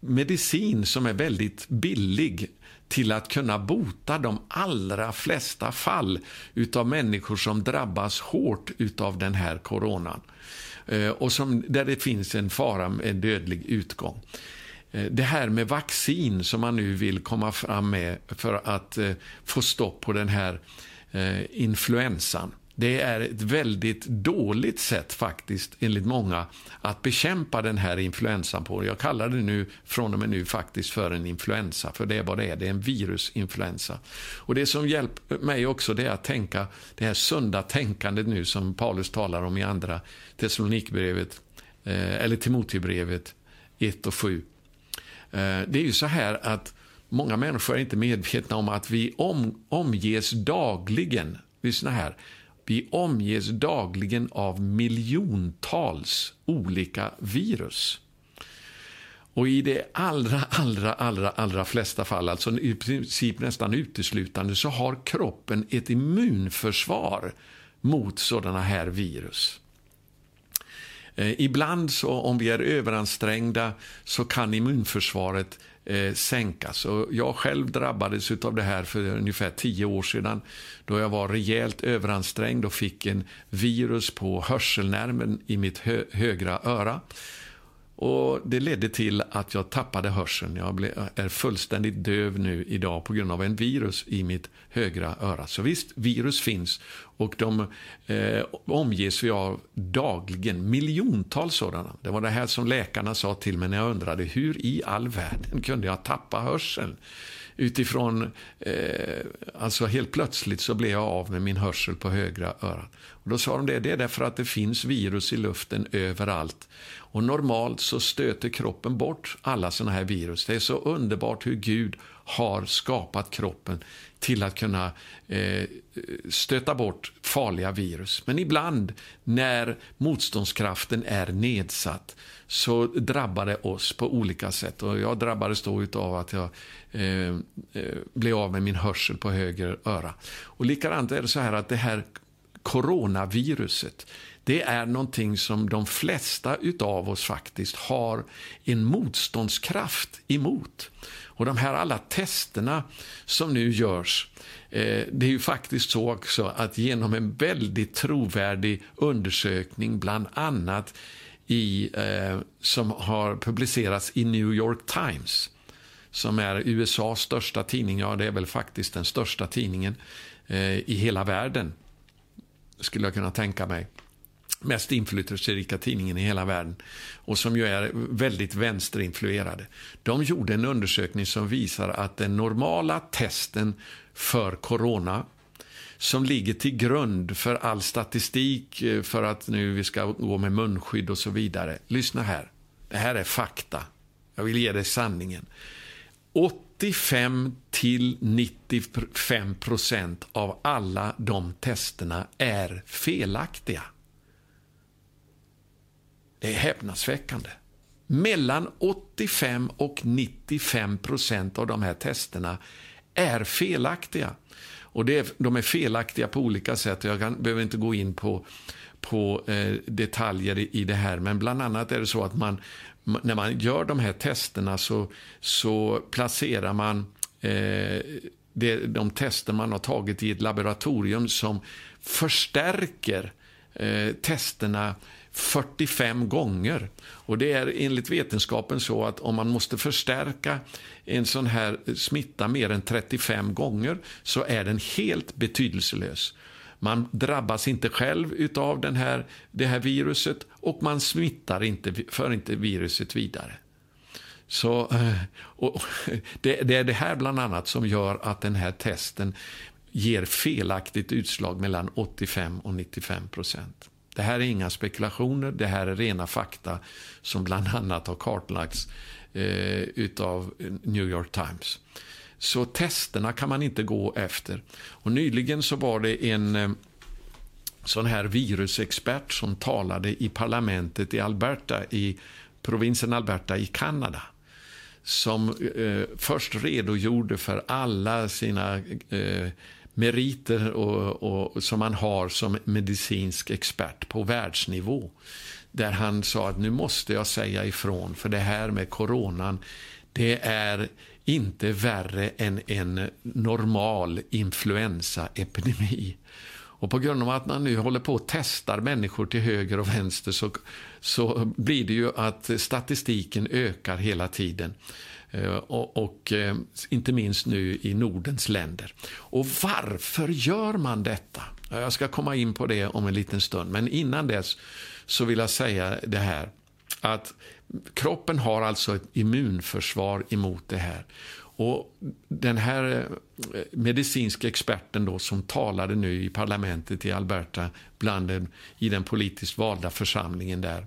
medicin som är väldigt billig till att kunna bota de allra flesta fall utav människor som drabbas hårt utav den här coronan. Eh, och som, där det finns en fara med en dödlig utgång. Eh, det här med vaccin som man nu vill komma fram med för att eh, få stopp på den här eh, influensan. Det är ett väldigt dåligt sätt faktiskt, enligt många, att bekämpa den här influensan på. Jag kallar det nu, från och med nu faktiskt för en influensa, för det är vad det är, det är en virusinfluensa. Och det som hjälper mig också det är att tänka det här sunda tänkandet nu som Paulus talar om i andra Thessalonikbrevet, eller Timoteusbrevet 1 och 7. Eh, det är ju så här att många människor är inte medvetna om att vi om, omges dagligen, lyssna här, vi omges dagligen av miljontals olika virus. Och i de allra, allra, allra, allra flesta fall, alltså i princip nästan uteslutande, så har kroppen ett immunförsvar mot sådana här virus. Eh, ibland, så, om vi är överansträngda, så kan immunförsvaret eh, sänkas. Och jag själv drabbades av det här för ungefär tio år sedan då jag var rejält överansträngd och fick en virus på hörselnerven i mitt hö högra öra. Och Det ledde till att jag tappade hörseln. Jag är fullständigt döv nu idag på grund av en virus i mitt högra öra. Så visst, virus finns och de eh, omges vi av dagligen. Miljontals sådana. Det var det här som läkarna sa till mig när jag undrade hur i all världen kunde jag tappa hörseln? Utifrån, eh, alltså helt plötsligt så blev jag av med min hörsel på högra örat. Och då sa de det, det är därför att det finns virus i luften överallt. Och normalt så stöter kroppen bort alla sådana här virus. Det är så underbart hur Gud har skapat kroppen till att kunna eh, stöta bort farliga virus. Men ibland när motståndskraften är nedsatt så drabbar det oss på olika sätt. Och jag drabbades då av att jag eh, eh, blev av med min hörsel på höger öra. Och likadant är det så här att det här coronaviruset det är någonting som de flesta av oss faktiskt har en motståndskraft emot. Och de här alla testerna som nu görs, eh, det är ju faktiskt så också att genom en väldigt trovärdig undersökning, bland annat i, eh, som har publicerats i New York Times, som är USAs största tidning, ja det är väl faktiskt den största tidningen eh, i hela världen, skulle jag kunna tänka mig mest inflytelserika tidningen i hela världen och som ju är väldigt vänsterinfluerade. De gjorde en undersökning som visar att den normala testen för corona som ligger till grund för all statistik eh, för att nu vi ska gå med munskydd och så vidare. Lyssna här. Det här är fakta. Jag vill ge dig sanningen. 85 till 95 procent av alla de testerna är felaktiga. Det är häpnadsväckande. Mellan 85 och 95 procent av de här testerna är felaktiga. Och det är, De är felaktiga på olika sätt. Jag kan, behöver inte gå in på, på eh, detaljer i, i det här, men bland annat är det så att man, när man gör de här testerna så, så placerar man eh, det, de tester man har tagit i ett laboratorium som förstärker eh, testerna 45 gånger. Och Det är enligt vetenskapen så att om man måste förstärka en sån här smitta mer än 35 gånger så är den helt betydelselös. Man drabbas inte själv av den här, det här viruset och man smittar inte, för inte viruset vidare. Så, eh, det, det, är det här bland annat som gör att den här testen ger felaktigt utslag mellan 85 och 95 procent. Det här är inga spekulationer, det här är rena fakta som bland annat har kartlagts eh, utav New York Times. Så testerna kan man inte gå efter. Och Nyligen så var det en eh, sån här virusexpert som talade i parlamentet i Alberta, i provinsen Alberta i Kanada som eh, först redogjorde för alla sina eh, meriter och, och, som han har som medicinsk expert på världsnivå. Där han sa att nu måste jag säga ifrån, för det här med coronan, det är inte värre än en normal influensaepidemi. Och på grund av att man nu håller på och testar människor till höger och vänster så, så blir det ju att statistiken ökar hela tiden. Eh, och, och, eh, inte minst nu i Nordens länder. Och varför gör man detta? Jag ska komma in på det om en liten stund, men innan dess så vill jag säga det här att kroppen har alltså ett immunförsvar emot det här. Och Den här eh, medicinska experten då, som talade nu i parlamentet i Alberta bland den, i den politiskt valda församlingen där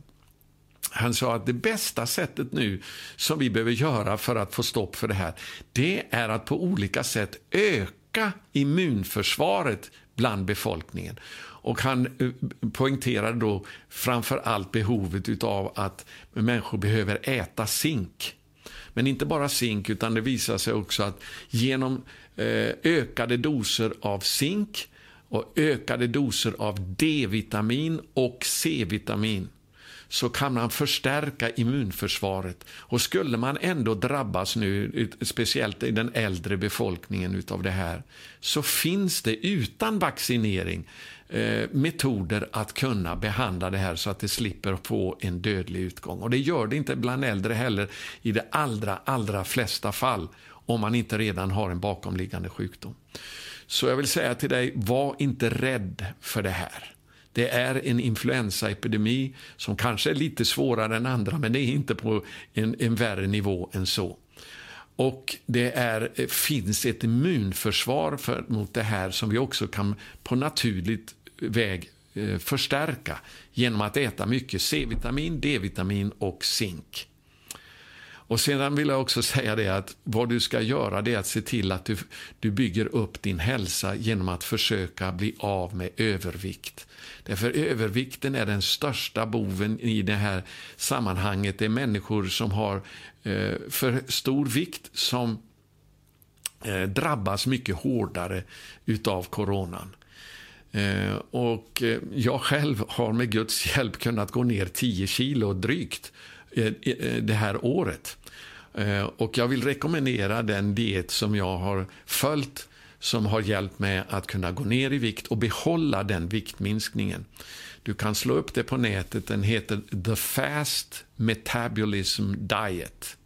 han sa att det bästa sättet nu som vi behöver göra för att få stopp för det här, det är att på olika sätt öka immunförsvaret bland befolkningen. Och han eh, poängterade då framför allt behovet av att människor behöver äta zink. Men inte bara zink, utan det visar sig också att genom eh, ökade doser av zink och ökade doser av D-vitamin och C-vitamin så kan man förstärka immunförsvaret. Och skulle man ändå drabbas nu, speciellt i den äldre befolkningen utav det här, så finns det utan vaccinering eh, metoder att kunna behandla det här så att det slipper få en dödlig utgång. Och det gör det inte bland äldre heller i de allra, allra flesta fall om man inte redan har en bakomliggande sjukdom. Så jag vill säga till dig, var inte rädd för det här. Det är en influensaepidemi som kanske är lite svårare än andra, men det är inte på en, en värre nivå än så. Och det är, eh, finns ett immunförsvar för, mot det här som vi också kan på naturligt väg eh, förstärka genom att äta mycket C-vitamin, D-vitamin och zink. Och Sedan vill jag också säga det att vad du ska göra det är att se till att du, du bygger upp din hälsa genom att försöka bli av med övervikt. Därför övervikten är den största boven i det här sammanhanget. Det är människor som har eh, för stor vikt som eh, drabbas mycket hårdare utav coronan. Eh, och eh, jag själv har med Guds hjälp kunnat gå ner 10 kilo drygt Eh, eh, det här året. Eh, och jag vill rekommendera den diet som jag har följt som har hjälpt mig att kunna gå ner i vikt och behålla den viktminskningen. Du kan slå upp det på nätet. Den heter The Fast Metabolism Diet.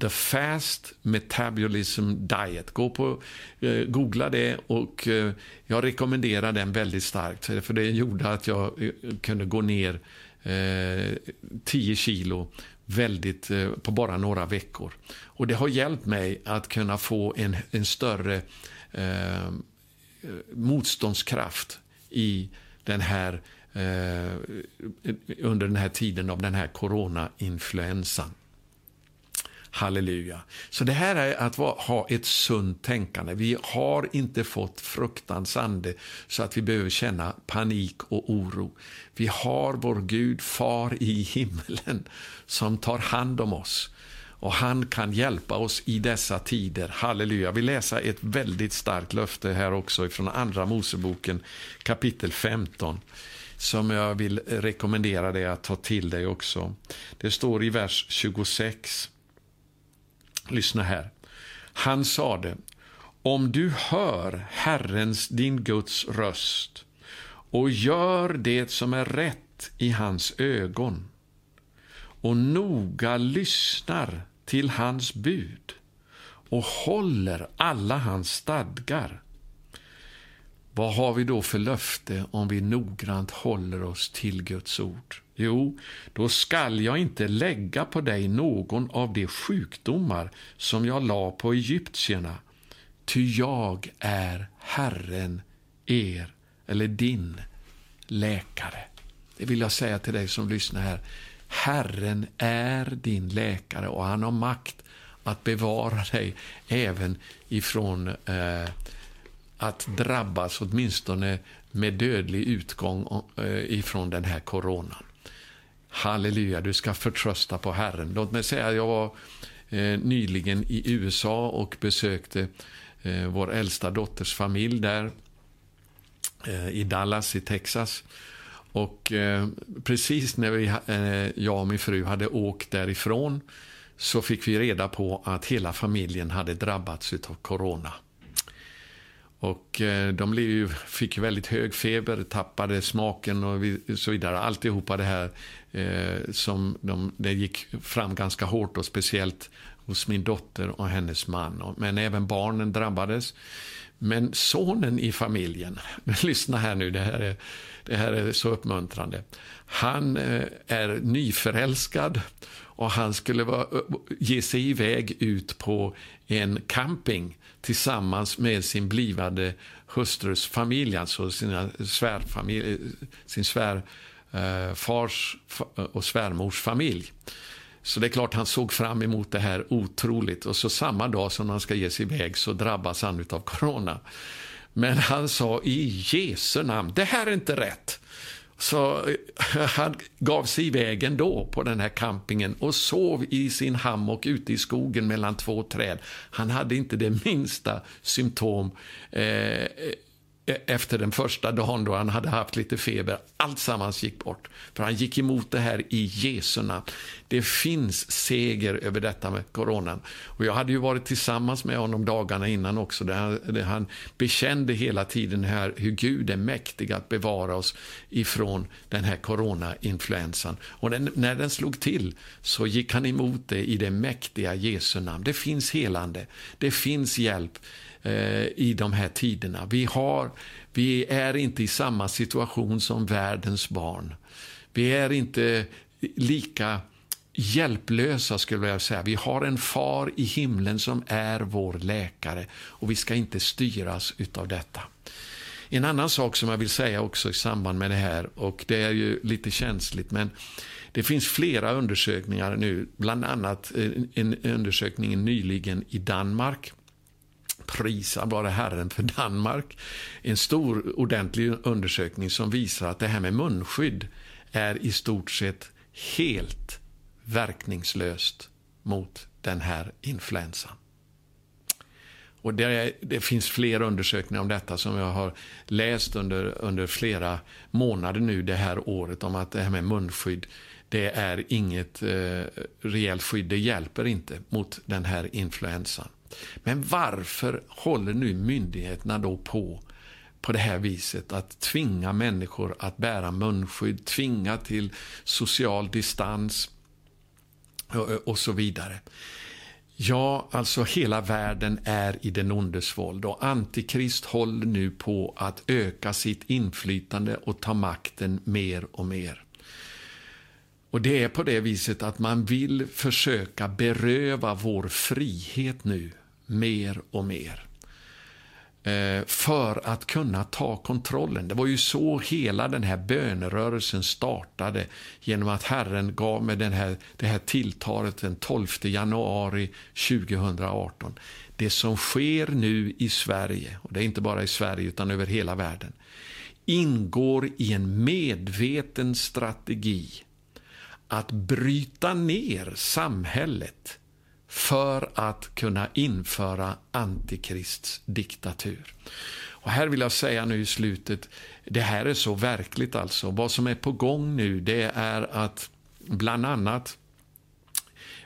The Fast Metabolism Diet. Gå på, eh, googla det och eh, jag rekommenderar den väldigt starkt. För det gjorde att jag eh, kunde gå ner eh, Eh, 10 kilo väldigt, eh, på bara några veckor. Och Det har hjälpt mig att kunna få en, en större eh, motståndskraft i den här, eh, under den här tiden av den här coronainfluensan. Halleluja. Så det här är att ha ett sunt tänkande. Vi har inte fått fruktans ande så att vi behöver känna panik och oro. Vi har vår Gud, far i himlen, som tar hand om oss. Och han kan hjälpa oss i dessa tider. Halleluja. Vi läser ett väldigt starkt löfte här också från Andra Moseboken kapitel 15 som jag vill rekommendera dig att ta till dig också. Det står i vers 26. Lyssna här. Han sade, om du hör Herrens, din Guds röst och gör det som är rätt i hans ögon och noga lyssnar till hans bud och håller alla hans stadgar. Vad har vi då för löfte om vi noggrant håller oss till Guds ord? Jo, då skall jag inte lägga på dig någon av de sjukdomar som jag la på egyptierna, ty jag är Herren, er eller din läkare. Det vill jag säga till dig som lyssnar här. Herren är din läkare och han har makt att bevara dig även ifrån eh, att drabbas åtminstone med dödlig utgång eh, ifrån den här coronan. Halleluja, du ska förtrösta på Herren. Låt mig säga, jag var eh, nyligen i USA och besökte eh, vår äldsta dotters familj där eh, i Dallas i Texas. Och eh, precis när vi, eh, jag och min fru hade åkt därifrån så fick vi reda på att hela familjen hade drabbats av corona. Och eh, de ju, fick väldigt hög feber, tappade smaken och så vidare. Alltihopa det här eh, som de, det gick fram ganska hårt och speciellt hos min dotter och hennes man. Men även barnen drabbades. Men sonen i familjen, lyssna här nu, det här är, det här är så uppmuntrande. Han eh, är nyförälskad och han skulle vara, eh, ge sig iväg ut på en camping tillsammans med sin blivande hustrus familj, alltså sina svärfamilj, eh, sin svärfars och svärmors familj. Så det är klart han såg fram emot det här otroligt. Och så samma dag som han ska ge sig iväg så drabbas han av corona. Men han sa i Jesu namn, det här är inte rätt. Så eh, han gav sig iväg ändå på den här campingen och sov i sin hammock ute i skogen mellan två träd. Han hade inte det minsta symptom eh, E- efter den första dagen då han hade haft lite feber. Allt sammans gick bort. För han gick emot det här i Jesu namn. Det finns seger över detta med coronan. Och jag hade ju varit tillsammans med honom dagarna innan också. Där han, där han bekände hela tiden här hur Gud är mäktig att bevara oss ifrån den här coronainfluensan. Och den, när den slog till så gick han emot det i det mäktiga Jesu namn. Det finns helande. Det finns hjälp Eh, i de här tiderna. Vi, har, vi är inte i samma situation som världens barn. Vi är inte lika hjälplösa, skulle jag säga. Vi har en far i himlen som är vår läkare och vi ska inte styras av detta. En annan sak som jag vill säga också i samband med det här, och det är ju lite känsligt, men det finns flera undersökningar nu, bland annat eh, en undersökning nyligen i Danmark Prisa bara Herren för Danmark. En stor ordentlig undersökning som visar att det här med munskydd är i stort sett helt verkningslöst mot den här influensan. Och det, det, finns fler undersökningar om detta som jag har läst under, under flera månader nu det här året om att det här med munskydd det är inget eh, rejält skydd, det hjälper inte mot den här influensan. Men varför håller nu myndigheterna då på på det här viset att tvinga människor att bära munskydd, tvinga till social distans och så vidare. Ja, alltså hela världen är i den ondes våld och Antikrist håller nu på att öka sitt inflytande och ta makten mer och mer. Och det är på det viset att man vill försöka beröva vår frihet nu mer och mer. Eh, för att kunna ta kontrollen. Det var ju så hela den här bönerörelsen startade genom att Herren gav mig den här, det här tilltalet den 12 januari 2018. Det som sker nu i Sverige, och det är inte bara i Sverige utan över hela världen, ingår i en medveten strategi att bryta ner samhället för att kunna införa Antikrists diktatur. Och här vill jag säga nu i slutet, det här är så verkligt alltså. Vad som är på gång nu det är att bland annat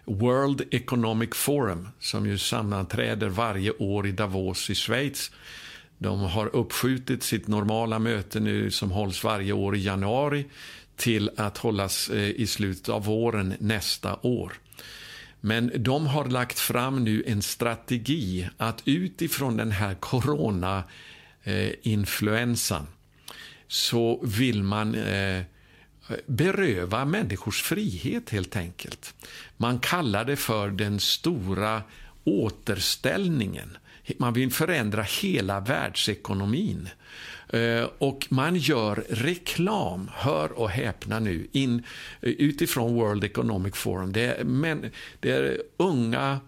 World Economic Forum som ju sammanträder varje år i Davos i Schweiz. De har uppskjutit sitt normala möte nu som hålls varje år i januari till att hållas eh, i slutet av våren nästa år. Men de har lagt fram nu en strategi att utifrån den här corona-influensan eh, så vill man eh, beröva människors frihet helt enkelt. Man kallar det för den stora återställningen. Man vill förändra hela världsekonomin. Eh, och man gör reklam, hör och häpna nu, in, eh, utifrån World Economic Forum. Det är, men, det är unga,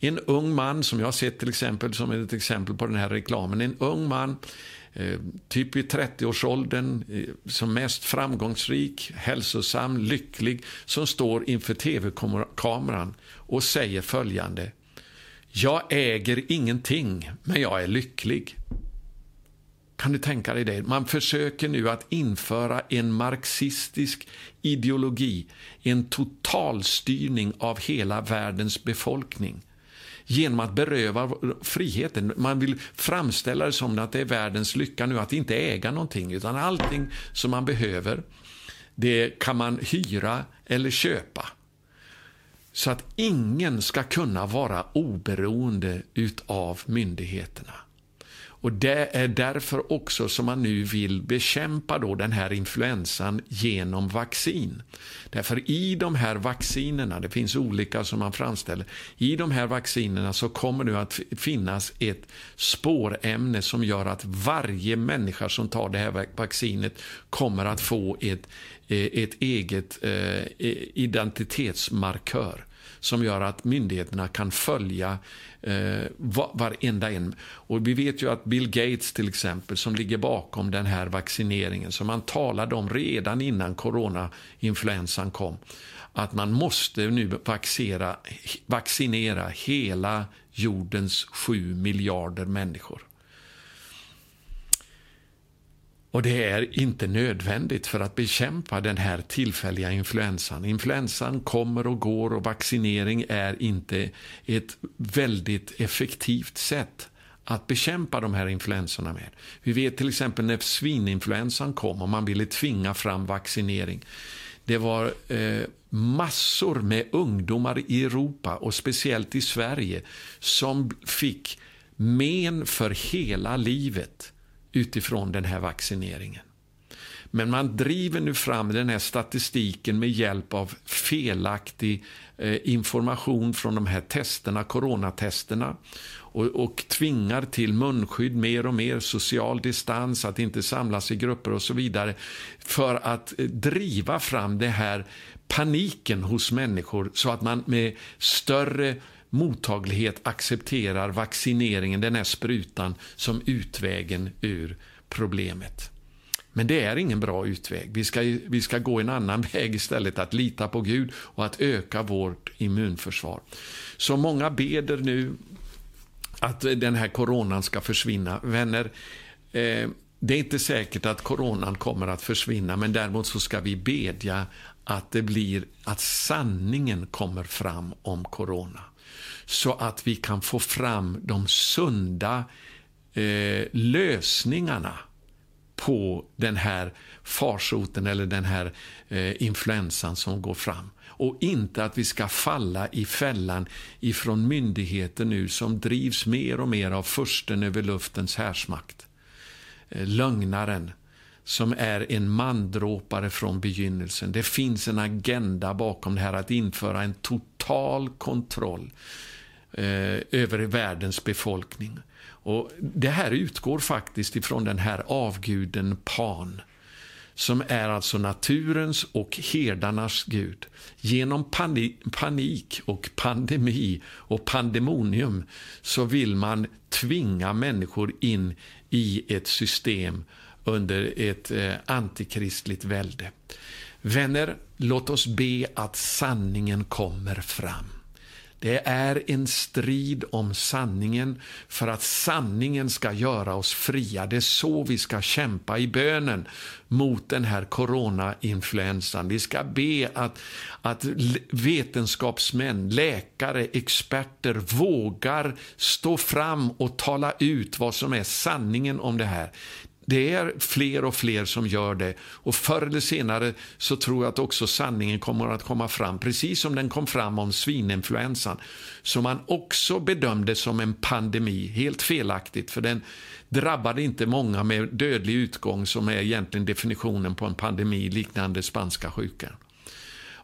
en ung man som jag har sett till exempel som ett exempel på den här reklamen. En ung man eh, typ i 30-årsåldern, som mest framgångsrik, hälsosam, lycklig, som står inför tv-kameran och säger följande. Jag äger ingenting, men jag är lycklig. Kan du tänka dig det? Man försöker nu att införa en marxistisk ideologi, en totalstyrning av hela världens befolkning genom att beröva friheten. Man vill framställa det som att det är världens lycka nu att inte äga någonting, utan allting som man behöver, det kan man hyra eller köpa. Så att ingen ska kunna vara oberoende utav myndigheterna. Och Det är därför också som man nu vill bekämpa då den här influensan genom vaccin. Därför i de här vaccinerna, det finns olika som man framställer, i de här vaccinerna så kommer det att finnas ett spårämne som gör att varje människa som tar det här vaccinet kommer att få ett, eh, ett eget eh, identitetsmarkör som gör att myndigheterna kan följa eh, varenda en. Och vi vet ju att Bill Gates till exempel, som ligger bakom den här vaccineringen, som man talade om redan innan coronainfluensan kom, att man måste nu vaccinera, vaccinera hela jordens sju miljarder människor. Och det är inte nödvändigt för att bekämpa den här tillfälliga influensan. Influensan kommer och går och vaccinering är inte ett väldigt effektivt sätt att bekämpa de här influensorna med. Vi vet till exempel när svininfluensan kom och man ville tvinga fram vaccinering. Det var eh, massor med ungdomar i Europa och speciellt i Sverige som fick men för hela livet utifrån den här vaccineringen. Men man driver nu fram den här statistiken med hjälp av felaktig eh, information från de här testerna, coronatesterna och, och tvingar till munskydd mer och mer, social distans, att inte samlas i grupper och så vidare för att eh, driva fram det här paniken hos människor så att man med större mottaglighet accepterar vaccineringen, den här sprutan, som utvägen ur problemet. Men det är ingen bra utväg. Vi ska, vi ska gå en annan väg istället, att lita på Gud och att öka vårt immunförsvar. Så många beder nu att den här coronan ska försvinna. Vänner, eh, det är inte säkert att coronan kommer att försvinna, men däremot så ska vi bedja att det blir att sanningen kommer fram om corona så att vi kan få fram de sunda eh, lösningarna på den här farsoten eller den här eh, influensan som går fram. Och inte att vi ska falla i fällan ifrån myndigheter nu som drivs mer och mer av försten över luftens härsmakt. Eh, lögnaren som är en mandråpare från begynnelsen. Det finns en agenda bakom det här att införa en total kontroll eh, Eh, över världens befolkning. Och Det här utgår faktiskt ifrån den här avguden Pan som är alltså naturens och herdarnas gud. Genom panik och pandemi och pandemonium så vill man tvinga människor in i ett system under ett eh, antikristligt välde. Vänner, låt oss be att sanningen kommer fram. Det är en strid om sanningen för att sanningen ska göra oss fria. Det är så vi ska kämpa i bönen mot den här coronainfluensan. Vi ska be att, att vetenskapsmän, läkare, experter vågar stå fram och tala ut vad som är sanningen om det här. Det är fler och fler som gör det och förr eller senare så tror jag att också sanningen kommer att komma fram, precis som den kom fram om svininfluensan, som man också bedömde som en pandemi, helt felaktigt, för den drabbade inte många med dödlig utgång, som är egentligen definitionen på en pandemi liknande spanska sjukan.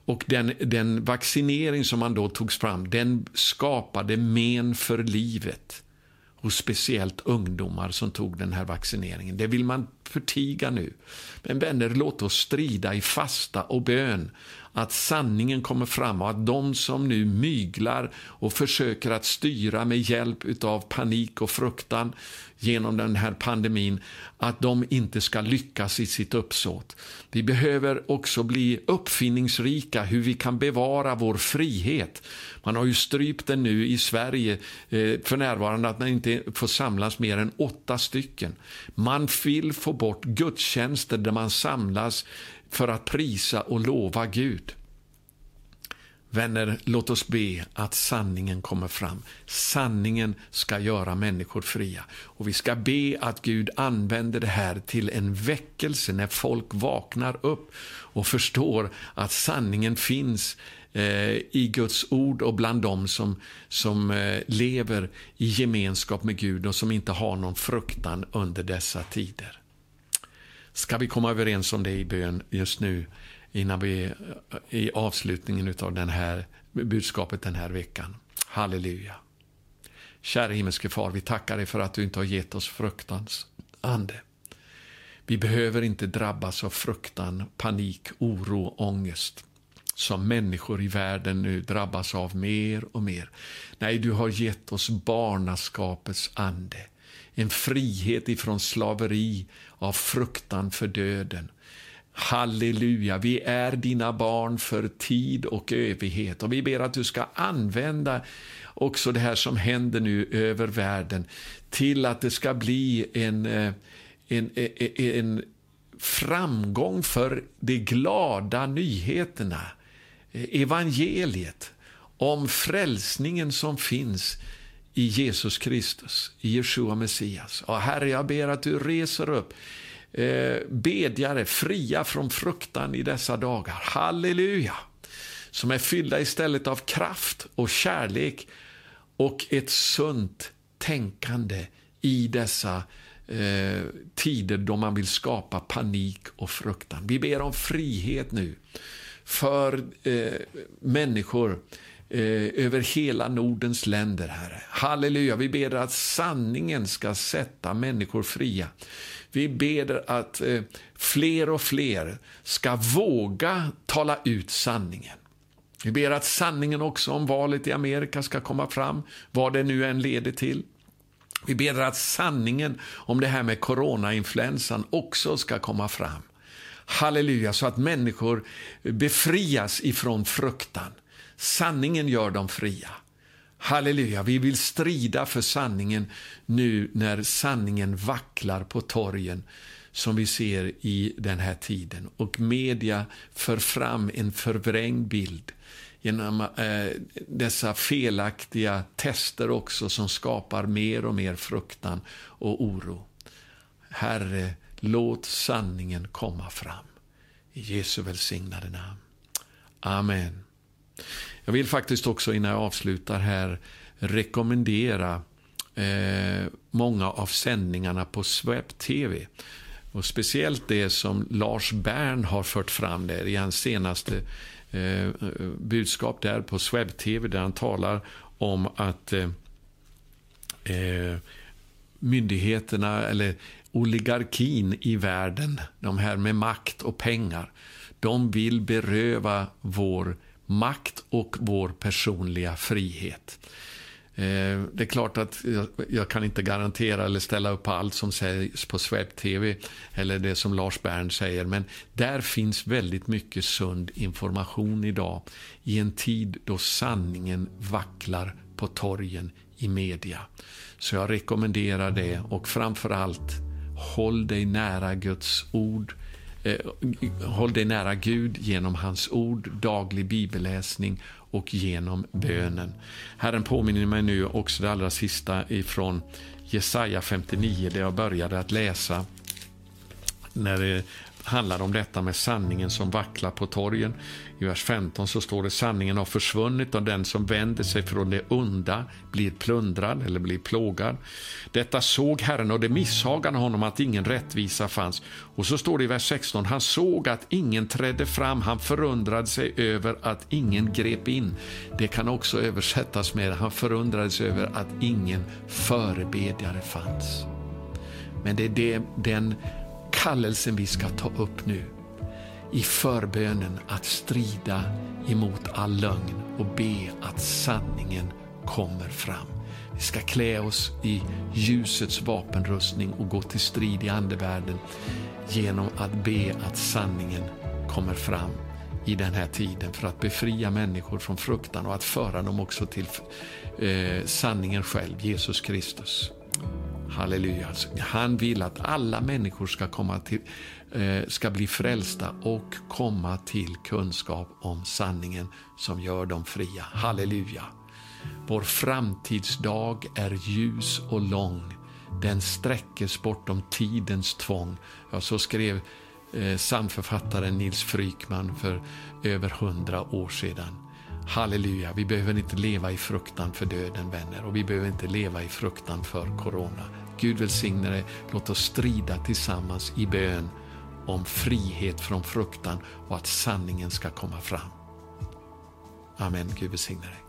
Och den, den vaccinering som man då tog fram, den skapade men för livet och speciellt ungdomar som tog den här vaccineringen. Det vill man förtiga nu. Men vänner, låt oss strida i fasta och bön att sanningen kommer fram och att de som nu myglar och försöker att styra med hjälp av panik och fruktan genom den här pandemin, att de inte ska lyckas i sitt uppsåt. Vi behöver också bli uppfinningsrika hur vi kan bevara vår frihet. Man har ju strypt den nu i Sverige eh, för närvarande att man inte får samlas mer än åtta stycken. Man vill få bort gudstjänster där man samlas för att prisa och lova Gud. Vänner, låt oss be att sanningen kommer fram. Sanningen ska göra människor fria. Och vi ska be att Gud använder det här till en väckelse när folk vaknar upp och förstår att sanningen finns eh, i Guds ord och bland dem som, som eh, lever i gemenskap med Gud och som inte har någon fruktan under dessa tider. Ska vi komma överens om det i bön just nu innan vi eh, i avslutningen av den här budskapet den här veckan. Halleluja. Kära himmelske far, vi tackar dig för att du inte har gett oss fruktans ande. Vi behöver inte drabbas av fruktan, panik, oro, ångest som människor i världen nu drabbas av mer och mer. Nej, du har gett oss barnaskapets ande, en frihet ifrån slaveri av fruktan för döden. Halleluja, vi är dina barn för tid och evighet och vi ber att du ska använda också det här som händer nu över världen till att det ska bli en, eh, en, en, en framgång för de glada nyheterna, evangeliet om frälsningen som finns i Jesus Kristus, i Jeshua Messias. Och Herre, jag ber att du reser upp eh, bedjare, fria från fruktan i dessa dagar. Halleluja! Som är fyllda istället av kraft och kärlek och ett sunt tänkande i dessa eh, tider då man vill skapa panik och fruktan. Vi ber om frihet nu för eh, människor eh, över hela Nordens länder, Herre. Halleluja, vi ber att sanningen ska sätta människor fria. Vi ber att eh, fler och fler ska våga tala ut sanningen. Vi ber att sanningen också om valet i Amerika ska komma fram, vad det nu än leder till. Vi ber att sanningen om det här med coronainfluensan också ska komma fram. Halleluja, så att människor befrias ifrån fruktan. Sanningen gör dem fria. Halleluja, vi vill strida för sanningen nu när sanningen vacklar på torgen som vi ser i den här tiden. Och media för fram en förvrängd bild genom eh, dessa felaktiga tester också som skapar mer och mer fruktan och oro. Herre, låt sanningen komma fram. I Jesu välsignade namn. Amen. Jag vill faktiskt också innan jag avslutar här rekommendera eh, många av sändningarna på Swep TV. Och speciellt det som Lars Bern har fört fram där i hans senaste eh, budskap där på Sweb TV där han talar om att eh, eh, myndigheterna eller oligarkin i världen, de här med makt och pengar, de vill beröva vår makt och vår personliga frihet. Eh, det är klart att jag, kan inte garantera eller ställa upp på allt som sägs på Sweb TV eller det som Lars Bern säger, men där finns väldigt mycket sund information idag i en tid då sanningen vacklar på torgen i media. Så jag rekommenderar det och framför allt håll dig nära Guds ord. Eh, håll dig nära Gud genom hans ord, daglig bibelläsning och genom bönen. Herren påminner mig nu också det allra sista ifrån Jesaja 59 där jag började att läsa när eh, handlar om detta med sanningen som vacklar på torgen. I vers 15 så står det sanningen har försvunnit och den som vänder sig från det onda blir plundrad eller blir plågad. Detta såg Herren och det misshagade honom att ingen rättvisa fanns. Och så står det i vers 16, han såg att ingen trädde fram, han förundrade sig över att ingen grep in. Det kan också översättas med, han förundrade sig över att ingen förebedjare fanns. Men det är det, den kallelsen vi ska ta upp nu i förbönen att strida emot all lögn och be att sanningen kommer fram. Vi ska klä oss i ljusets vapenrustning och gå till strid i andevärlden genom att be att sanningen kommer fram i den här tiden för att befria människor från fruktan och att föra dem också till eh, sanningen själv, Jesus Kristus. Halleluja. Alltså, han vill att alla människor ska, komma till, eh, ska bli frälsta och komma till kunskap om sanningen som gör dem fria. Halleluja. Vår framtidsdag är ljus och lång. Den sträckes bortom tidens tvång. Ja, så skrev eh, Nils Frykman för över hundra år sedan. Halleluja, vi behöver inte leva i fruktan för döden vänner och vi behöver inte leva i fruktan för corona. Gud välsigne dig. Låt oss strida tillsammans i bön om frihet från fruktan och att sanningen ska komma fram. Amen. Gud välsigne dig.